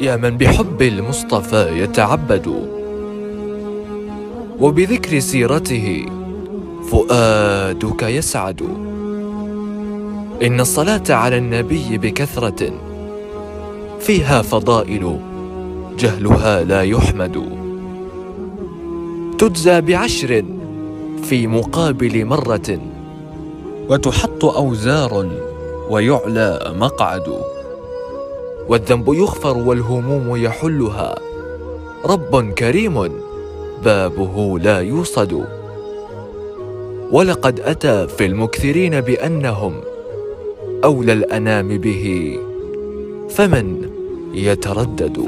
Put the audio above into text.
يا من بحب المصطفى يتعبد. وبذكر سيرته فؤادك يسعد. إن الصلاة على النبي بكثرة فيها فضائل جهلها لا يحمد. تجزى بعشر في مقابل مرة وتحط أوزار ويعلى مقعد. والذنب يغفر والهموم يحلها. رب كريم بابه لا يوصد. ولقد أتى في المكثرين بأنهم أولى الأنام به. فمن يتردد؟